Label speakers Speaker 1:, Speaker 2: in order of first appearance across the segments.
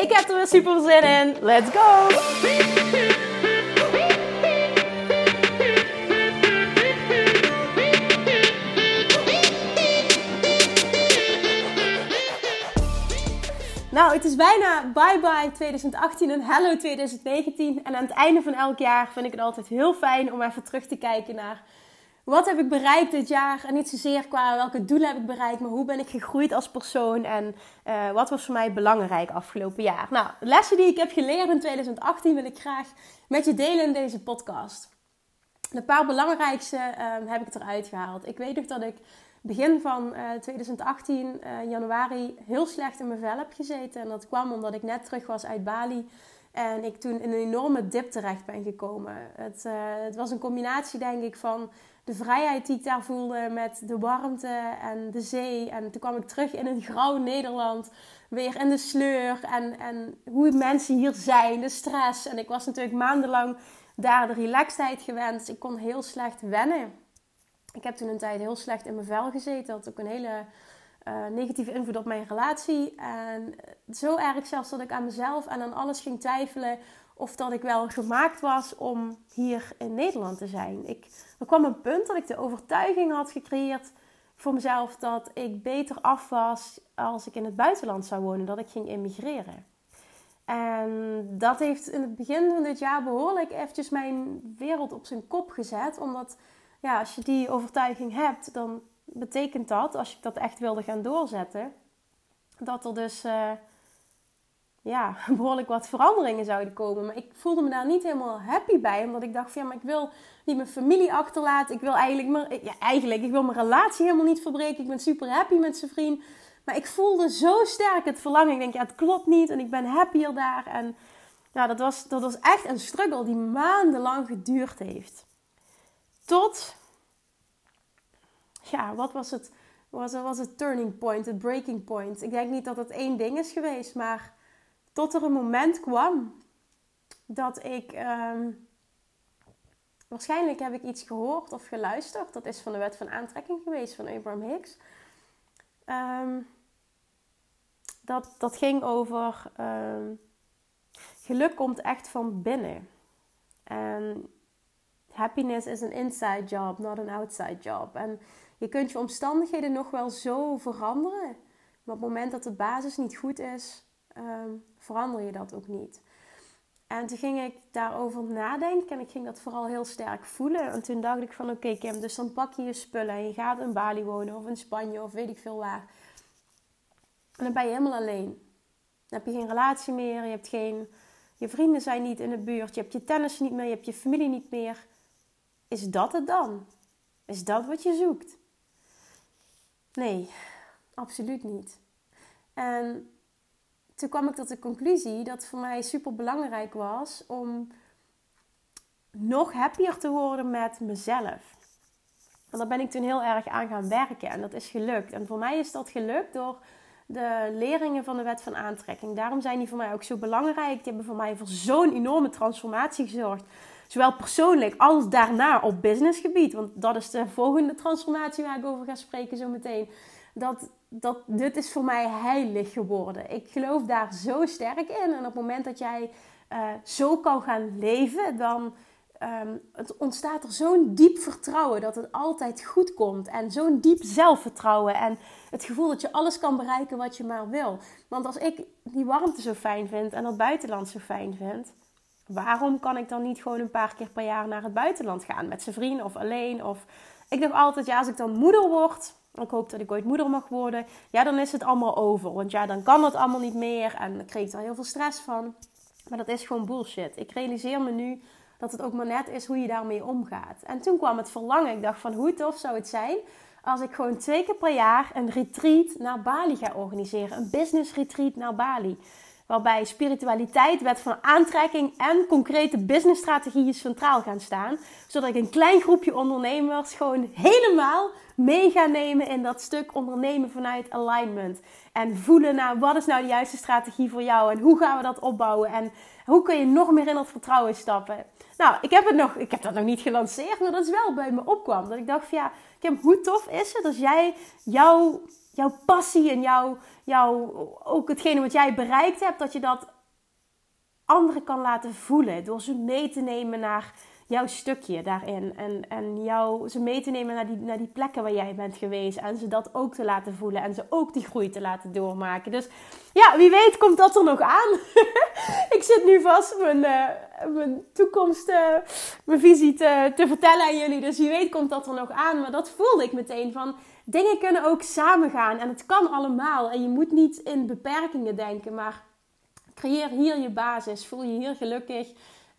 Speaker 1: Ik heb er weer super zin in. Let's go! Nou, het is bijna bye bye 2018 en hello 2019. En aan het einde van elk jaar vind ik het altijd heel fijn om even terug te kijken naar wat heb ik bereikt dit jaar? En niet zozeer qua welke doelen heb ik bereikt, maar hoe ben ik gegroeid als persoon en uh, wat was voor mij belangrijk afgelopen jaar? Nou, lessen die ik heb geleerd in 2018 wil ik graag met je delen in deze podcast. De paar belangrijkste uh, heb ik eruit gehaald. Ik weet nog dat ik begin van uh, 2018, januari, heel slecht in mijn vel heb gezeten. En dat kwam omdat ik net terug was uit Bali. En ik toen in een enorme dip terecht ben gekomen. Het, het was een combinatie, denk ik, van de vrijheid die ik daar voelde met de warmte en de zee. En toen kwam ik terug in een grauw Nederland, weer in de sleur en, en hoe mensen hier zijn, de stress. En ik was natuurlijk maandenlang daar de relaxedheid gewend. Dus ik kon heel slecht wennen. Ik heb toen een tijd heel slecht in mijn vel gezeten. Dat had ook een hele uh, negatieve invloed op mijn relatie. En zo erg zelfs dat ik aan mezelf en aan alles ging twijfelen of dat ik wel gemaakt was om hier in Nederland te zijn. Ik, er kwam een punt dat ik de overtuiging had gecreëerd voor mezelf dat ik beter af was als ik in het buitenland zou wonen, dat ik ging immigreren. En dat heeft in het begin van dit jaar behoorlijk eventjes mijn wereld op zijn kop gezet. Omdat ja, als je die overtuiging hebt, dan betekent dat, als ik dat echt wilde gaan doorzetten, dat er dus uh, ja, behoorlijk wat veranderingen zouden komen. Maar ik voelde me daar niet helemaal happy bij. Omdat ik dacht van ja, maar ik wil niet mijn familie achterlaten. Ik wil eigenlijk, mijn, ja, eigenlijk, ik wil mijn relatie helemaal niet verbreken. Ik ben super happy met zijn vriend. Maar ik voelde zo sterk het verlangen. Ik denk, ja, het klopt niet. En ik ben happier daar. En ja, dat was, dat was echt een struggle die maandenlang geduurd heeft. Tot, ja, wat was het? Was, was het turning point, het breaking point? Ik denk niet dat het één ding is geweest, maar tot er een moment kwam dat ik. Ehm, waarschijnlijk heb ik iets gehoord of geluisterd. Dat is van de wet van aantrekking geweest van Abraham Hicks. Um, dat, dat ging over. Um, geluk komt echt van binnen. En happiness is een inside job, not an outside job. En je kunt je omstandigheden nog wel zo veranderen. Maar op het moment dat de basis niet goed is, um, verander je dat ook niet. En toen ging ik daarover nadenken en ik ging dat vooral heel sterk voelen. En toen dacht ik van oké Kim, dus dan pak je je spullen en je gaat in Bali wonen of in Spanje of weet ik veel waar. En dan ben je helemaal alleen. Dan heb je geen relatie meer, je hebt geen... Je vrienden zijn niet in de buurt, je hebt je tennis niet meer, je hebt je familie niet meer. Is dat het dan? Is dat wat je zoekt? Nee, absoluut niet. En toen kwam ik tot de conclusie dat het voor mij super belangrijk was om nog happier te worden met mezelf. En daar ben ik toen heel erg aan gaan werken en dat is gelukt. En voor mij is dat gelukt door de leringen van de wet van aantrekking. Daarom zijn die voor mij ook zo belangrijk. Die hebben voor mij voor zo'n enorme transformatie gezorgd. Zowel persoonlijk als daarna op businessgebied. Want dat is de volgende transformatie waar ik over ga spreken zo meteen. Dat dat dit is voor mij heilig geworden. Ik geloof daar zo sterk in. En op het moment dat jij uh, zo kan gaan leven, dan het ontstaat er zo'n diep vertrouwen dat het altijd goed komt. En zo'n diep zelfvertrouwen. En het gevoel dat je alles kan bereiken wat je maar wil. Want als ik die warmte zo fijn vind en dat buitenland zo fijn vind. Waarom kan ik dan niet gewoon een paar keer per jaar naar het buitenland gaan? Met zijn vrienden of alleen? Of ik dacht altijd, ja, als ik dan moeder word, ik hoop dat ik ooit moeder mag worden. Ja, dan is het allemaal over. Want ja, dan kan het allemaal niet meer. En dan kreeg ik er heel veel stress van. Maar dat is gewoon bullshit. Ik realiseer me nu dat het ook maar net is hoe je daarmee omgaat. En toen kwam het verlangen. Ik dacht van hoe tof zou het zijn als ik gewoon twee keer per jaar een retreat naar Bali ga organiseren. Een business retreat naar Bali. Waarbij spiritualiteit, wet van aantrekking en concrete businessstrategieën centraal gaan staan. Zodat ik een klein groepje ondernemers gewoon helemaal mee ga nemen in dat stuk ondernemen vanuit alignment. En voelen naar wat is nou de juiste strategie voor jou en hoe gaan we dat opbouwen en hoe kun je nog meer in dat vertrouwen stappen. Nou, ik heb, het nog, ik heb dat nog niet gelanceerd, maar dat is wel bij me opkwam. Dat ik dacht van ja, Kim, hoe tof is het als jij jouw, jouw passie en jouw, jouw, ook hetgene wat jij bereikt hebt, dat je dat anderen kan laten voelen. Door ze mee te nemen naar jouw stukje daarin. En, en jou, ze mee te nemen naar die, naar die plekken waar jij bent geweest. En ze dat ook te laten voelen. En ze ook die groei te laten doormaken. Dus ja, wie weet komt dat er nog aan. ik zit nu vast mijn, uh, mijn toekomst, uh, mijn visie te, te vertellen aan jullie. Dus wie weet komt dat er nog aan. Maar dat voelde ik meteen van... Dingen kunnen ook samen gaan. En het kan allemaal. En je moet niet in beperkingen denken. Maar creëer hier je basis. Voel je hier gelukkig.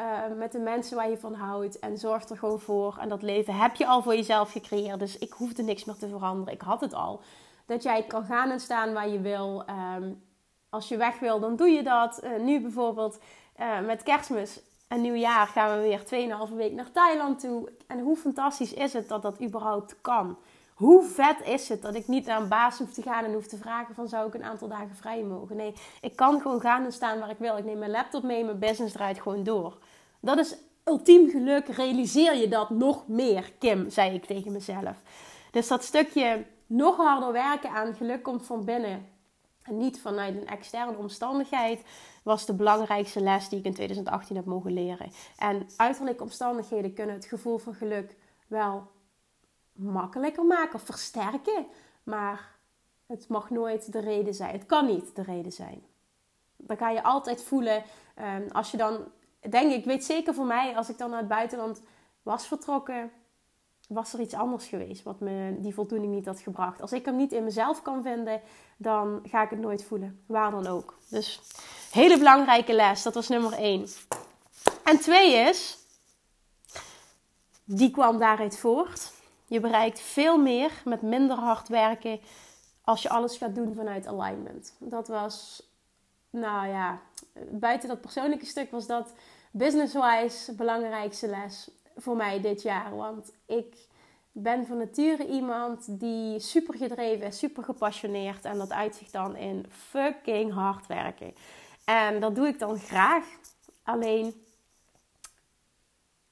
Speaker 1: Uh, met de mensen waar je van houdt. En zorg er gewoon voor. En dat leven heb je al voor jezelf gecreëerd. Dus ik hoefde niks meer te veranderen. Ik had het al. Dat jij kan gaan en staan waar je wil. Um, als je weg wil, dan doe je dat. Uh, nu bijvoorbeeld uh, met kerstmis en nieuwjaar gaan we weer 2,5 week naar Thailand toe. En hoe fantastisch is het dat dat überhaupt kan? Hoe vet is het dat ik niet naar een baas hoef te gaan en hoef te vragen van zou ik een aantal dagen vrij mogen? Nee, ik kan gewoon gaan en staan waar ik wil. Ik neem mijn laptop mee, mijn business draait gewoon door. Dat is ultiem geluk. Realiseer je dat nog meer, Kim, zei ik tegen mezelf. Dus dat stukje nog harder werken aan geluk komt van binnen. En niet vanuit een externe omstandigheid was de belangrijkste les die ik in 2018 heb mogen leren. En uiterlijke omstandigheden kunnen het gevoel van geluk wel makkelijker maken of versterken. Maar het mag nooit de reden zijn. Het kan niet de reden zijn. Dan ga je altijd voelen, ehm, als je dan denk ik, weet zeker voor mij, als ik dan naar het buitenland was vertrokken, was er iets anders geweest wat me die voldoening niet had gebracht. Als ik hem niet in mezelf kan vinden, dan ga ik het nooit voelen, waar dan ook. Dus hele belangrijke les, dat was nummer één. En twee is, die kwam daaruit voort. Je bereikt veel meer met minder hard werken als je alles gaat doen vanuit alignment. Dat was, nou ja, buiten dat persoonlijke stuk was dat business-wise belangrijkste les voor mij dit jaar. Want ik ben van nature iemand die super gedreven is, super gepassioneerd. En dat uitzicht dan in fucking hard werken. En dat doe ik dan graag. Alleen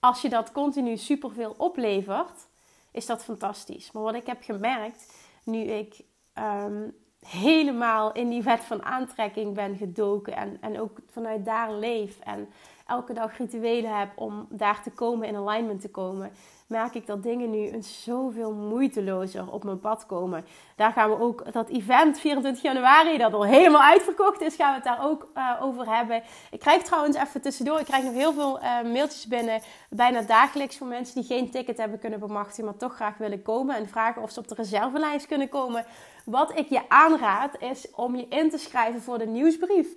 Speaker 1: als je dat continu super veel oplevert, is dat fantastisch. Maar wat ik heb gemerkt nu ik ehm, helemaal in die wet van aantrekking ben gedoken en, en ook vanuit daar leef en elke dag rituelen heb om daar te komen, in alignment te komen, merk ik dat dingen nu een zoveel moeitelozer op mijn pad komen. Daar gaan we ook dat event 24 januari, dat al helemaal uitverkocht is, gaan we het daar ook uh, over hebben. Ik krijg trouwens even tussendoor, ik krijg nog heel veel uh, mailtjes binnen, bijna dagelijks van mensen die geen ticket hebben kunnen bemachtigen, maar toch graag willen komen en vragen of ze op de reservelijst kunnen komen. Wat ik je aanraad is om je in te schrijven voor de nieuwsbrief.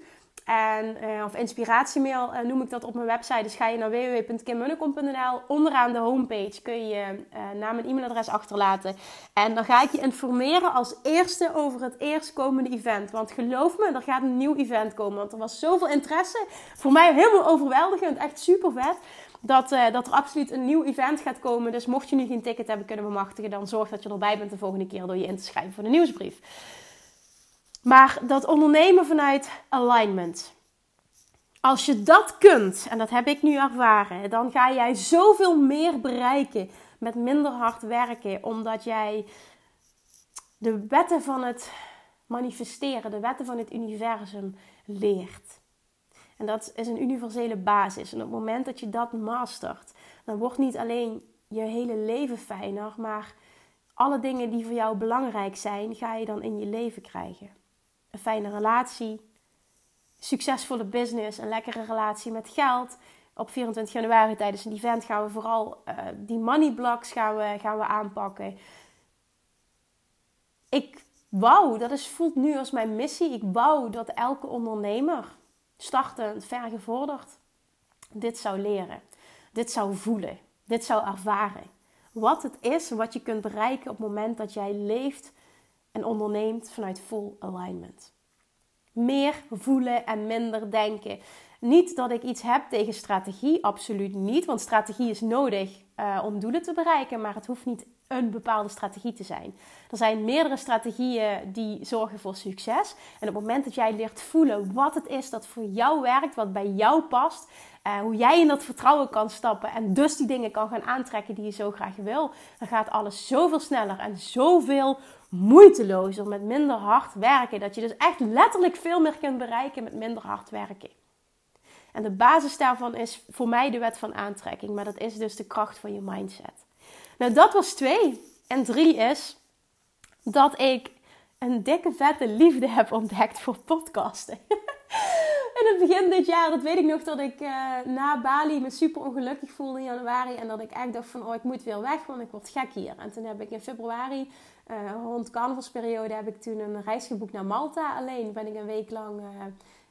Speaker 1: En, uh, of inspiratiemail uh, noem ik dat op mijn website. Dus ga je naar www.kimmunnekom.nl. Onderaan de homepage kun je uh, naam en e-mailadres achterlaten. En dan ga ik je informeren als eerste over het eerstkomende event. Want geloof me, er gaat een nieuw event komen. Want er was zoveel interesse. Voor mij helemaal overweldigend. Echt super vet. Dat, dat er absoluut een nieuw event gaat komen. Dus mocht je nu geen ticket hebben kunnen bemachtigen, dan zorg dat je erbij bent de volgende keer door je in te schrijven voor de nieuwsbrief. Maar dat ondernemen vanuit alignment. Als je dat kunt, en dat heb ik nu ervaren, dan ga jij zoveel meer bereiken met minder hard werken, omdat jij de wetten van het manifesteren, de wetten van het universum leert. En dat is een universele basis. En op het moment dat je dat mastert, dan wordt niet alleen je hele leven fijner, maar alle dingen die voor jou belangrijk zijn, ga je dan in je leven krijgen een fijne relatie, succesvolle business, een lekkere relatie met geld. Op 24 januari tijdens een event gaan we vooral uh, die money blocks gaan we, gaan we aanpakken. Ik wou, dat is, voelt nu als mijn missie. Ik wou dat elke ondernemer, startend, vergevorderd, dit zou leren. Dit zou voelen. Dit zou ervaren. Wat het is, wat je kunt bereiken op het moment dat jij leeft en onderneemt vanuit full alignment. Meer voelen en minder denken. Niet dat ik iets heb tegen strategie, absoluut niet. Want strategie is nodig uh, om doelen te bereiken, maar het hoeft niet een bepaalde strategie te zijn. Er zijn meerdere strategieën die zorgen voor succes. En op het moment dat jij leert voelen wat het is dat voor jou werkt, wat bij jou past, uh, hoe jij in dat vertrouwen kan stappen en dus die dingen kan gaan aantrekken die je zo graag wil, dan gaat alles zoveel sneller en zoveel moeitelozer met minder hard werken. Dat je dus echt letterlijk veel meer kunt bereiken met minder hard werken. En de basis daarvan is voor mij de wet van aantrekking, maar dat is dus de kracht van je mindset. Nou, dat was twee. En drie is dat ik een dikke vette liefde heb ontdekt voor podcasten. in het begin dit jaar, dat weet ik nog, dat ik uh, na Bali me super ongelukkig voelde in januari. En dat ik echt dacht van, oh, ik moet weer weg, want ik word gek hier. En toen heb ik in februari, uh, rond carnavalsperiode, heb ik toen een reis geboekt naar Malta. Alleen ben ik een week lang... Uh,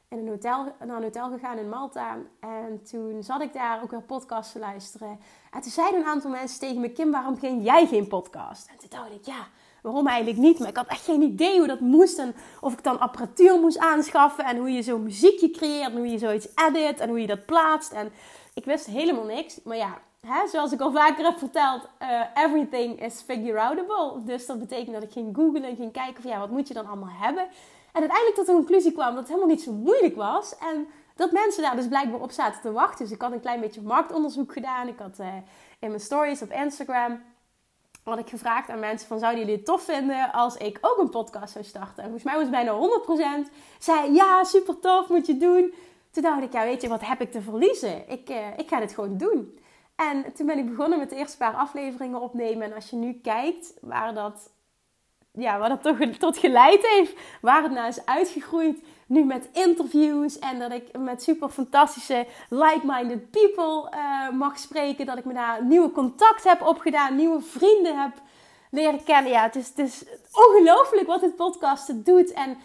Speaker 1: in een hotel, naar een hotel gegaan in Malta. En toen zat ik daar ook weer podcasts te luisteren. En toen zeiden een aantal mensen tegen me: Kim, waarom geen jij geen podcast? En toen dacht ik: ja, waarom eigenlijk niet? Maar ik had echt geen idee hoe dat moest. En of ik dan apparatuur moest aanschaffen. En hoe je zo'n muziekje creëert. En hoe je zoiets edit. En hoe je dat plaatst. En ik wist helemaal niks. Maar ja, hè, zoals ik al vaker heb verteld, uh, everything is figure outable. Dus dat betekent dat ik ging googlen en ging kijken van ja, wat moet je dan allemaal hebben. En uiteindelijk tot de conclusie kwam dat het helemaal niet zo moeilijk was. En dat mensen daar dus blijkbaar op zaten te wachten. Dus ik had een klein beetje marktonderzoek gedaan. Ik had uh, in mijn stories op Instagram had ik gevraagd aan mensen van zouden jullie het tof vinden als ik ook een podcast zou starten. En volgens mij was bijna 100% zei ja super tof moet je doen. Toen dacht ik ja weet je wat heb ik te verliezen? Ik, uh, ik ga dit gewoon doen. En toen ben ik begonnen met de eerste paar afleveringen opnemen. En als je nu kijkt waar dat ja, waar dat toch tot geleid heeft. Waar het naar is uitgegroeid. Nu met interviews en dat ik met super fantastische like-minded people uh, mag spreken. Dat ik me daar nieuwe contact heb opgedaan, nieuwe vrienden heb leren kennen. Ja, het is, het is ongelooflijk wat dit podcast doet. En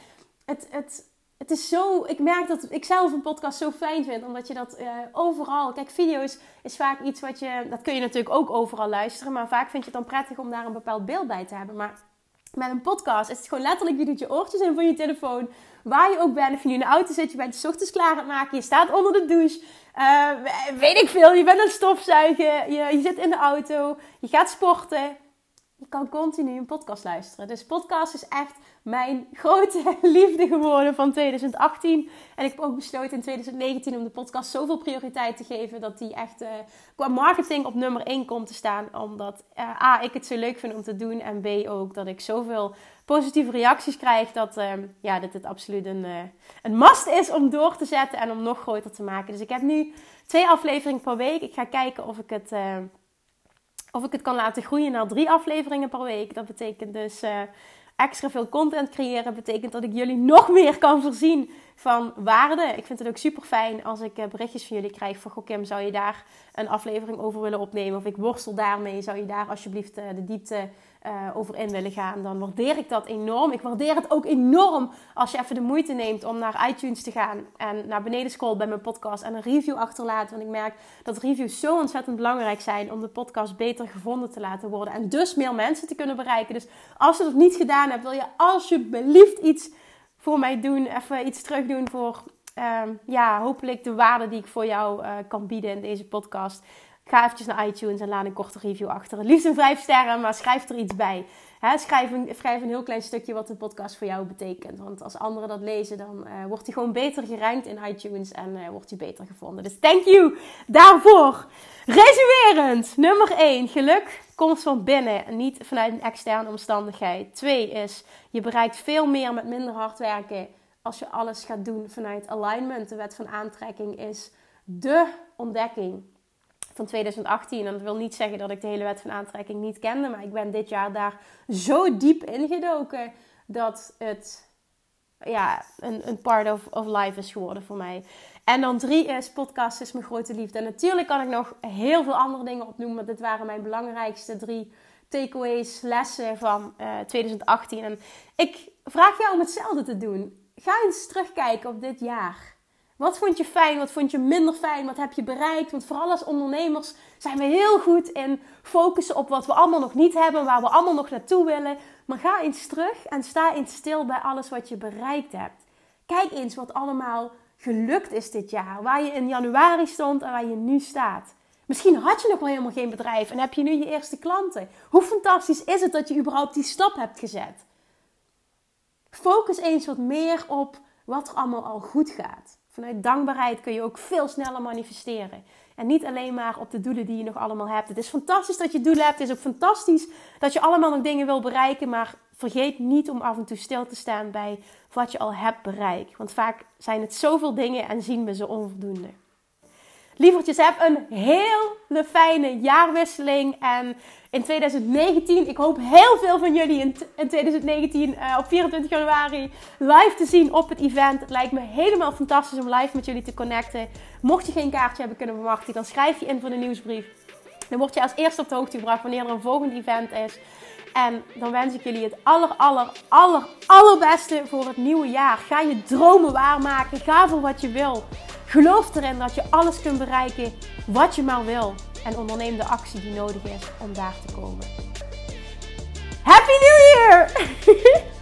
Speaker 1: het, het, het is zo. Ik merk dat ik zelf een podcast zo fijn vind, omdat je dat uh, overal. Kijk, video's is vaak iets wat je. Dat kun je natuurlijk ook overal luisteren, maar vaak vind je het dan prettig om daar een bepaald beeld bij te hebben. Maar met een podcast is het gewoon letterlijk, je doet je oortjes in van je telefoon. Waar je ook bent, of je nu in de auto zit, je bent je ochtends klaar aan het maken, je staat onder de douche. Uh, weet ik veel, je bent aan het stofzuigen, je, je zit in de auto, je gaat sporten. Je kan continu een podcast luisteren. Dus podcast is echt mijn grote liefde geworden van 2018. En ik heb ook besloten in 2019 om de podcast zoveel prioriteit te geven dat die echt uh, qua marketing op nummer 1 komt te staan. Omdat uh, A, ik het zo leuk vind om te doen. En B, ook dat ik zoveel positieve reacties krijg dat, uh, ja, dat het absoluut een, een must is om door te zetten en om nog groter te maken. Dus ik heb nu twee afleveringen per week. Ik ga kijken of ik het of ik het kan laten groeien naar drie afleveringen per week. Dat betekent dus uh, extra veel content creëren. Betekent dat ik jullie nog meer kan voorzien van waarde. Ik vind het ook super fijn als ik eh, berichtjes van jullie krijg van... Goh Kim, zou je daar een aflevering over willen opnemen? Of ik worstel daarmee. Zou je daar alsjeblieft uh, de diepte uh, over in willen gaan, dan waardeer ik dat enorm. Ik waardeer het ook enorm als je even de moeite neemt om naar iTunes te gaan en naar beneden scrollt bij mijn podcast en een review achterlaat. Want ik merk dat reviews zo ontzettend belangrijk zijn om de podcast beter gevonden te laten worden en dus meer mensen te kunnen bereiken. Dus als je dat niet gedaan hebt, wil je alsjeblieft iets voor mij doen, even iets terug doen voor uh, ja, hopelijk de waarde die ik voor jou uh, kan bieden in deze podcast. Ga naar iTunes en laat een korte review achter. Liefst een vijf sterren, maar schrijf er iets bij. schrijf, een, schrijf een heel klein stukje wat de podcast voor jou betekent. Want als anderen dat lezen, dan uh, wordt hij gewoon beter gerankt in iTunes en uh, wordt hij beter gevonden. Dus thank you daarvoor. Resumerend, nummer 1, geluk komt van binnen, niet vanuit een externe omstandigheid. 2 is, je bereikt veel meer met minder hard werken als je alles gaat doen vanuit alignment. De wet van aantrekking is de ontdekking van 2018. En dat wil niet zeggen dat ik de hele wet van aantrekking niet kende. Maar ik ben dit jaar daar zo diep ingedoken dat het ja, een, een part of, of life is geworden voor mij. En dan drie is podcast is mijn grote liefde. En natuurlijk kan ik nog heel veel andere dingen opnoemen. Maar dit waren mijn belangrijkste drie takeaways, lessen van uh, eh, 2018. En ik vraag jou om hetzelfde te doen. Ga eens terugkijken op dit jaar. Wat vond je fijn? Wat vond je minder fijn? Wat heb je bereikt? Want vooral als ondernemers zijn we heel goed in focussen op wat we allemaal nog niet hebben, waar we allemaal nog naartoe willen. Maar ga eens terug en sta eens stil bij alles wat je bereikt hebt. Kijk eens wat allemaal gelukt is dit jaar. Waar je in januari stond en waar je nu staat. Misschien had je nog wel helemaal geen bedrijf en heb je nu je eerste klanten. Hoe fantastisch is het dat je überhaupt die stap hebt gezet? Focus eens wat meer op wat er allemaal al goed gaat. Vanuit dankbaarheid kun je ook veel sneller manifesteren. En niet alleen maar op de doelen die je nog allemaal hebt. Het is fantastisch dat je doelen hebt. Het is ook fantastisch dat je allemaal nog dingen wil bereiken. Maar vergeet niet om af en toe stil te staan bij wat je al hebt bereikt. Want vaak zijn het zoveel dingen en zien we ze onvoldoende. Lievertjes, heb een hele fijne jaarwisseling. En in 2019, ik hoop heel veel van jullie in, in 2019 uh, op 24 januari live te zien op het event. Het lijkt me helemaal fantastisch om live met jullie te connecten. Mocht je geen kaartje hebben kunnen verwachten, dan schrijf je in voor de nieuwsbrief. Dan word je als eerste op de hoogte gebracht wanneer er een volgend event is. En dan wens ik jullie het aller, aller, aller, allerbeste voor het nieuwe jaar. Ga je dromen waarmaken. Ga voor wat je wil. Geloof erin dat je alles kunt bereiken wat je maar wil. En onderneem de actie die nodig is om daar te komen. Happy New Year!